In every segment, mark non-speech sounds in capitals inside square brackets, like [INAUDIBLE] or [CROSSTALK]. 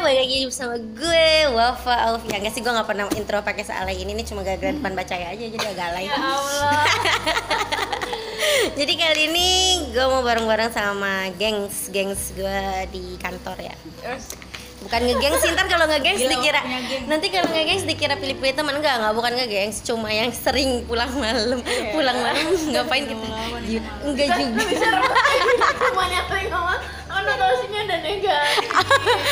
balik lagi bersama gue Wafa Alfia Enggak sih gue gak pernah intro pakai sealay ini. Ini cuma gara-gara depan bacanya aja jadi agak alay. Ya Allah. [LAUGHS] Jadi kali ini gue mau bareng-bareng sama gengs Gengs gue di kantor ya. Bukan ngegengs sih, ntar kalau ngegengs Gila, dikira. Nanti kalau ngegengs dikira pilih-pilih teman. Enggak, enggak bukan ngegengs. Cuma yang sering pulang malam. Pulang malam ngapain kita? Enggak juga [LAUGHS] Konotasinya dan negatif. [LAUGHS]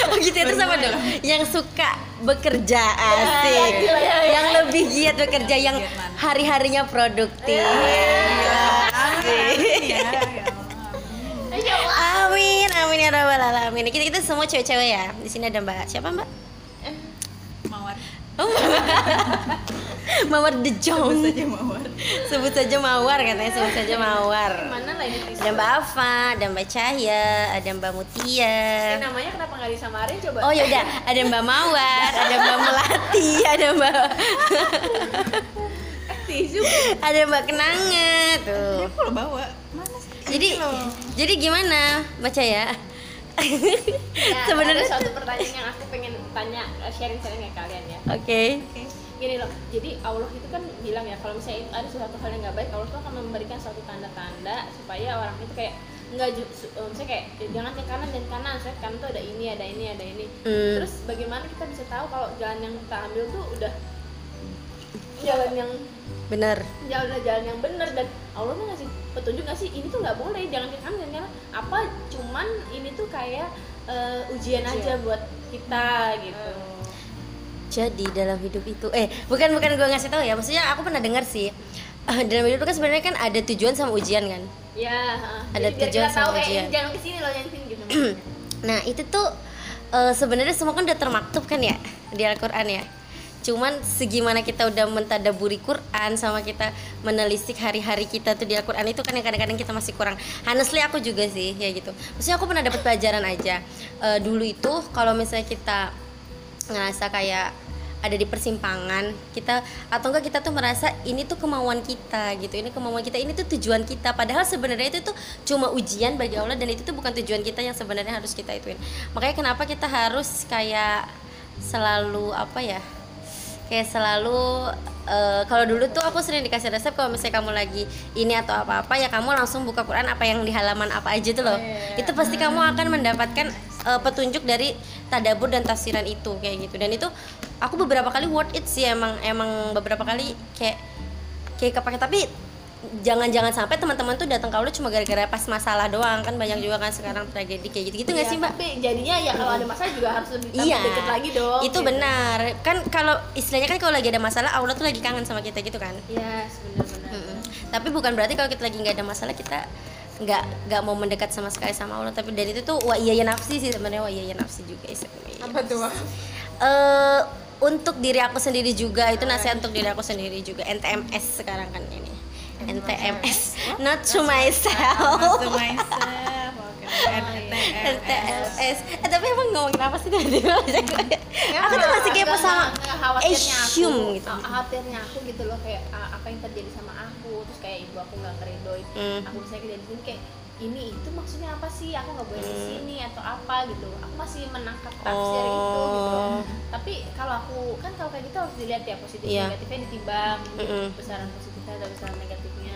Oh gitu itu sama dong. Yang suka bekerja asik. ya, ya, ya. Yang lebih giat bekerja yang hari-harinya produktif. Asik. Ya Allah. Amin, amin ya rabbal alamin. Kita kita semua cewek-cewek ya. Di sini ada Mbak. Siapa Mbak? Mawar. [LAUGHS] Oh, Mawar The Jong. Saja mawar. Sebut saja Mawar katanya, sebut saja Mawar. Mana lah ini Tisa? Ada Mbak Ava, ada Mbak Cahya, ada Mbak Mutia. Eh, namanya kenapa nggak disamarin coba? Oh yaudah, ada Mbak Mawar, ada Mbak Melati, ada Mbak [LAUGHS] tisu. ada Mbak Kenanga tuh. kalau bawa mana sih Jadi jadi gimana baca ya? Ya, [LAUGHS] Sebenarnya ada suatu pertanyaan yang aku pengen tanya eh, sharing-sharing ke kalian ya. Oke. Gini loh, jadi Allah itu kan bilang ya kalau misalnya itu ada sesuatu hal yang nggak baik, Allah tuh akan memberikan suatu tanda-tanda supaya orang itu kayak nggak ju- su- eh, misalnya kayak eh, jangan ke kanan dan kanan, saya kanan tuh ada ini, ada ini, ada ini. Hmm. Terus bagaimana kita bisa tahu kalau jalan yang kita ambil tuh udah jalan yang Bener. jalan jalan yang benar dan Allah tuh ngasih petunjuk nggak sih ini tuh nggak boleh jangan ke kanan jangan ke kanan apa cuman ini tuh kayak eh, ujian, aja buat kita gitu Jadi dalam hidup itu eh bukan bukan gue ngasih tahu ya, maksudnya aku pernah dengar sih. eh, dalam hidup itu kan sebenarnya kan ada tujuan sama ujian kan. ya heeh. Ada tujuan kita tahu sama kayak ujian. ini jangan ke sini loh jangan ke sini gitu [CLEARS THROAT] Nah itu tuh eh, sebenarnya semua kan udah termaktub kan ya di Al-Quran ya. Cuman segimana kita udah mentadaburi Quran sama kita menelisik hari-hari kita tuh di Al-Quran itu kan yang kadang-kadang kita masih kurang. Honestly aku juga sih ya gitu. Maksudnya aku pernah dapat pelajaran aja. Eh, dulu itu kalau misalnya kita ngerasa kayak ada di persimpangan kita atau enggak kita tuh merasa ini tuh kemauan kita gitu ini kemauan kita ini tuh tujuan kita. Padahal sebenarnya itu tuh cuma ujian bagi Allah dan itu tuh bukan tujuan kita yang sebenarnya harus kita ituin. Makanya kenapa kita harus kayak selalu apa ya kayak selalu eh, kalau dulu tuh aku sering dikasih resep kalau misalnya kamu lagi ini atau apa-apa ya kamu langsung buka Quran apa yang di halaman apa aja tuh loh. Itu pasti kamu akan mendapatkan eh, petunjuk dari tadabur dan tafsiran itu kayak gitu dan itu aku beberapa kali worth it sih emang emang beberapa kali kayak kayak kepake tapi jangan-jangan sampai teman-teman tuh datang ke Allah cuma gara-gara pas masalah doang kan banyak juga kan sekarang tragedi kayak gitu gitu nggak Iya, sih mbak tapi jadinya ya kalau ada masalah juga harus lebih Iya, deket lagi dong itu gitu. benar. Kan kalau istilahnya kan kalau lagi ada masalah Allah tuh lagi kangen sama kita gitu kan. iya benar-benar Mm-mm. Tapi bukan berarti kalau kita lagi nggak ada masalah kita nggak nggak mau mendekat sama sekali sama Allah. Tapi dari itu tuh wa iya ya nafsi sih sebenarnya wa iya ya nafsi juga sebenarnya. apa tuh Wak? Eh, untuk diri aku sendiri juga itu nasihat untuk diri aku sendiri juga NTMS sekarang kan ini NTMS not to myself Not to myself NTLS eh tapi emang ngomongin apa sih tadi aku tuh masih kepo sama Asium gitu. Khawatirnya aku gitu loh kayak apa yang terjadi sama aku. Terus kayak ibu aku nggak ngeridoin Hmm. aku misalnya di sini kayak ini itu maksudnya apa sih? Aku nggak boleh di Hmm. sini atau apa? gitu. Aku masih menangkap tafsir itu gitu Oh. tapi kalau aku kan kalau kayak gitu harus dilihat ya positif Iya. negatifnya ditimbang besaran positifnya atau besaran negatifnya.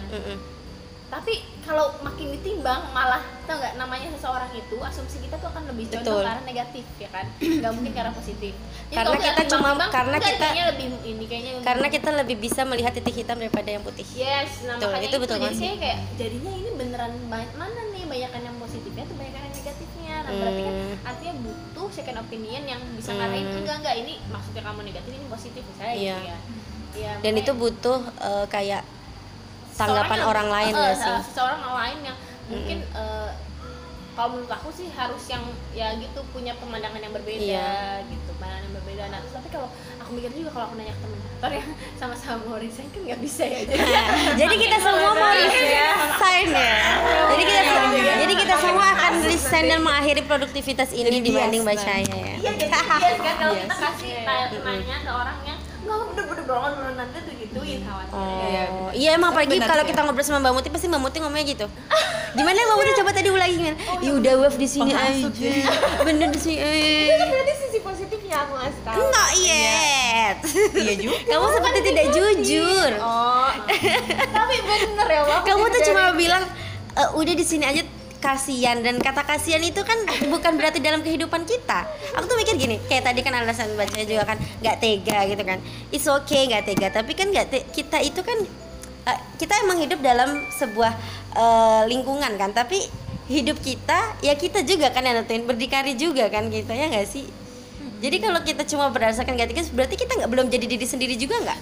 Tapi kalau makin ditimbang malah tau nggak namanya seseorang itu asumsi kita tuh akan lebih condong arah negatif ya kan? Nggak mungkin ke arah positif. Jadi Karena kita cuma- karena kita- kayaknya lebih ini kayaknya karena kita lebih bisa melihat titik hitam daripada yang putih. Yes nah Betul, makanya itu itu, betul jadi saya kayak jadinya ini beneran banyak mana nih banyakan yang positifnya tuh banyakan yang negatifnya? Nah berarti kan Hmm. artinya butuh second opinion yang bisa Hmm. ngarahin enggak enggak ini maksudnya kamu negatif ini positif misalnya Iya. gitu ya. Iya, dan makanya- itu butuh eh, kayak tanggapan Seseorang orang yang- lain eh, nggak eh, sih. seseorang lain yang mungkin eh, kalau menurut aku sih harus yang ya gitu punya pemandangan yang berbeda Iya. gitu pandangan yang berbeda. Nah terus tapi kalau aku mikir juga kalau aku nanya ke temen kantor [LAUGHS] yang sama-sama mau resign kan nggak bisa ya. [LAUGHS] Jadi [LAUGHS] jadi kita semua mau resign ya. Jadi kita jadi kita semua akan resign dan mengakhiri produktivitas ini dibanding baca ya. Iya jadi bias kan kalau kita kasih tanya nanya ke orang yang nggak banget bener nanti tuh gituin khawatirnya Oh, iya emang apalagi kalau kita ngobrol sama Mbak Muti pasti Mbak Muti ngomongnya gitu. [LAUGHS] Gimana Mbak Muti coba tadi ulangi kan? Ya udah waf di sini aja. Ya. [LAUGHS] Bener di sini. eh. berarti sisi nih aku ngasih tahu. Not yet. Iya juga. [LAUGHS] Kamu seperti tidak jujur. Oh. Tapi bener ya, Wak. Kamu tuh cuma bilang "E, udah di sini aja kasihan dan kata kasihan itu kan bukan berarti dalam kehidupan kita. Aku tuh mikir gini, kayak tadi kan alasan baca juga kan nggak tega gitu kan. It's okay nggak tega, tapi kan nggak te- kita itu kan eh, kita emang hidup dalam sebuah eh, lingkungan kan, tapi hidup kita ya kita juga kan yang nentuin berdikari juga kan kita ya nggak sih. Jadi kalau kita cuma berdasarkan nggak tega, berarti kita nggak belum jadi diri sendiri juga nggak?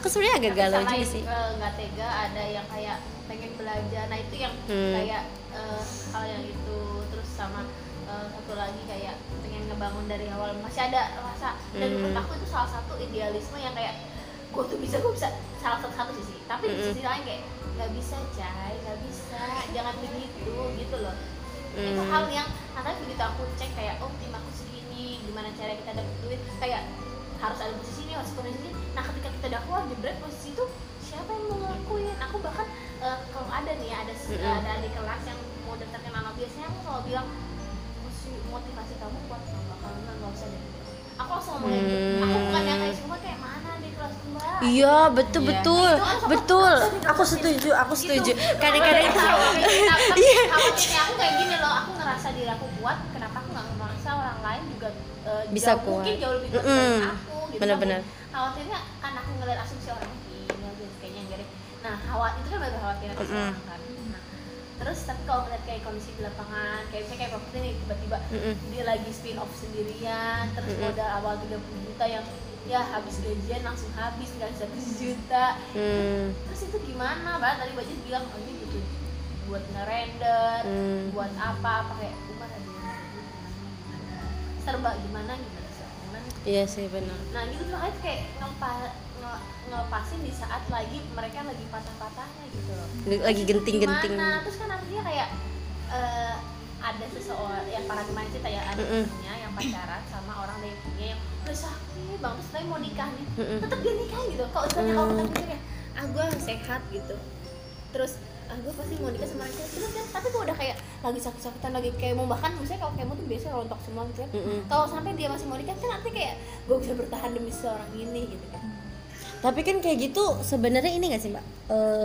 Aku sebenarnya agak galau juga sih. nggak tega ada yang kayak belajar. Nah itu yang Hmm. kayak eh, hal yang itu. Terus sama eh, satu lagi kayak pengen ngebangun dari awal. Masih ada rasa. Dan Hmm. menurut aku itu salah satu idealisme yang kayak gue tuh bisa gue bisa salah satu satu sisi. Tapi di Mm-mm. sisi lain kayak nggak bisa cai. Nggak bisa. Jangan begitu gitu loh. Itu Hmm. hal yang nanti begitu aku cek kayak oh tim aku segini. Gimana cara kita dapet duit? Kayak harus ada posisi ini harus posisi ini. Nah ketika kita dakwah jebret posisi itu siapa yang mau ngelakuin? Aku bahkan eh, kalau ada nih ada Mm-mm. ada di kelas yang mau daftar ke nano biasanya aku selalu bilang "Mosi- motivasi kamu kuat nggak bakal nggak usah deh aku langsung ngomong gitu Hmm. aku bukan yang kayak semua kayak mana di kelas mbak Iya betul Iya. betul Itu kan betul. Aku diterusin. setuju aku setuju. Gitu. [LAUGHS] Kadang-kadang itu Iya. Iya. Aku kayak gini loh, aku ngerasa diri aku kuat, kenapa aku nggak ngerasa orang lain juga eh, Bisa jauh- kuat. Mungkin jauh lebih kuat Mm-mm. dari aku gitu. Bener-bener. Tapi Khawatirnya kan aku ngeliat asumsi orang khawat itu kan baru khawatiran Mm-mm. seseorang kan. Nah, terus tapi kalau ngeliat kayak kondisi di lapangan, kayak misalnya kayak waktu ini tiba-tiba Mm-mm. dia lagi spin off sendirian, terus Mm-mm. modal awal 30 juta yang ya habis gajian langsung habis nggak 100 juta Hmm, terus itu gimana mbak tadi budget bilang oh, ini butuh buat ngerender Hmm. buat apa pakai umar gimana serba gimana gimana serba gimana Iya sih benar. nah gitu tuh kayak ngepa, nge- ngelepasin di saat lagi mereka lagi patah-patahnya gitu loh Lagi genting-genting. gimana terus kan artinya kayak eh, ada seseorang yang para kemarin cerita ya ada Mm-mm. temennya yang pacaran sama orang dari punya yang udah sakit bang terus tapi mau nikah nih Mm-mm. tetap dia nikah gitu kalau misalnya kalau kita Mm. pikir ya ah gue sehat gitu terus ah gue pasti mau nikah sama orang terus kan tapi tuh udah kayak lagi sakit-sakitan lagi kayak mau bahkan misalnya kalau kemo tuh biasanya rontok semua gitu kan Mm-mm. kalau sampai dia masih mau nikah kan nanti kayak gue bisa bertahan demi seorang ini gitu kan Tapi kan kayak gitu sebenarnya ini gak sih mbak? Eh,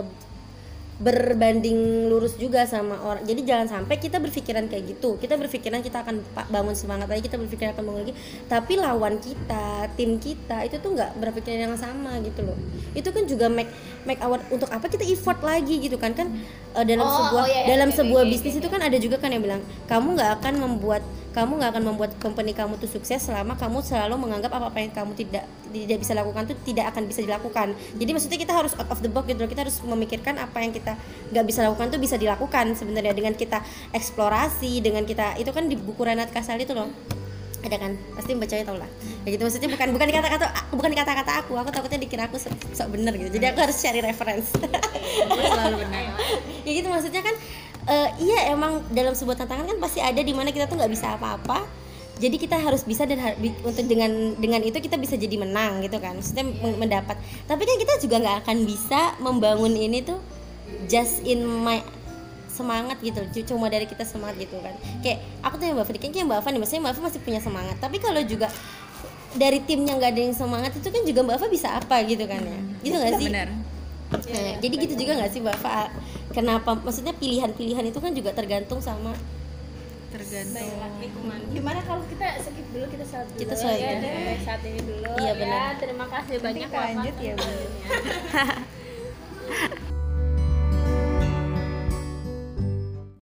berbanding lurus juga sama orang. Jadi jangan sampai kita berpikiran kayak gitu. Kita berpikiran kita akan bangun semangat lagi, kita berpikiran akan bangun lagi. Tapi lawan kita, tim kita itu tuh nggak berpikiran yang sama gitu loh. Itu kan juga make make our untuk apa kita effort lagi gitu kan kan dalam Oh, sebuah oh, iya, iya, dalam sebuah bisnis itu kan ada juga kan yang bilang kamu nggak akan membuat kamu nggak akan membuat company kamu tuh sukses selama kamu selalu menganggap apa apa yang kamu tidak tidak bisa lakukan tuh tidak akan bisa dilakukan. Jadi maksudnya kita harus out of the box gitu loh. kita harus memikirkan apa yang kita nggak bisa lakukan tuh bisa dilakukan sebenarnya. Dengan kita eksplorasi dengan kita itu kan di buku Renat Kasali itu loh. Ada kan? Pasti bacanya tau lah. Kayak gitu maksudnya bukan bukan kata-kata bukan kata-kata aku. Aku takutnya dikira aku sok, sok bener gitu. Jadi aku harus cari reference. Selalu benar [LAUGHS] ya gitu maksudnya kan eh, iya emang dalam sebuah tantangan kan pasti ada di mana kita tuh nggak bisa apa-apa. Jadi kita harus bisa dan untuk dengan dengan itu kita bisa jadi menang gitu kan. Maksudnya men- mendapat. Tapi kan kita juga nggak akan bisa membangun ini tuh just in my semangat gitu. Cu- cuma dari kita semangat gitu kan. Kayak aku tuh yang mbak Fadi kayaknya mbak Fani maksudnya mbak Fani masih punya semangat. Tapi kalau juga dari timnya nggak ada yang semangat itu kan juga mbak Fa bisa apa gitu kan ya. Gitu nggak sih? benar. Nah, jadi gitu juga nggak sih Bapak? Kenapa? Maksudnya pilihan-pilihan itu kan juga tergantung sama tergantung gimana kalau kita skip dulu kita saat dulu Kita sholat ya, sampai saat ini dulu Iya, benar. ya terima kasih banyak kita lanjut ya. [LAUGHS]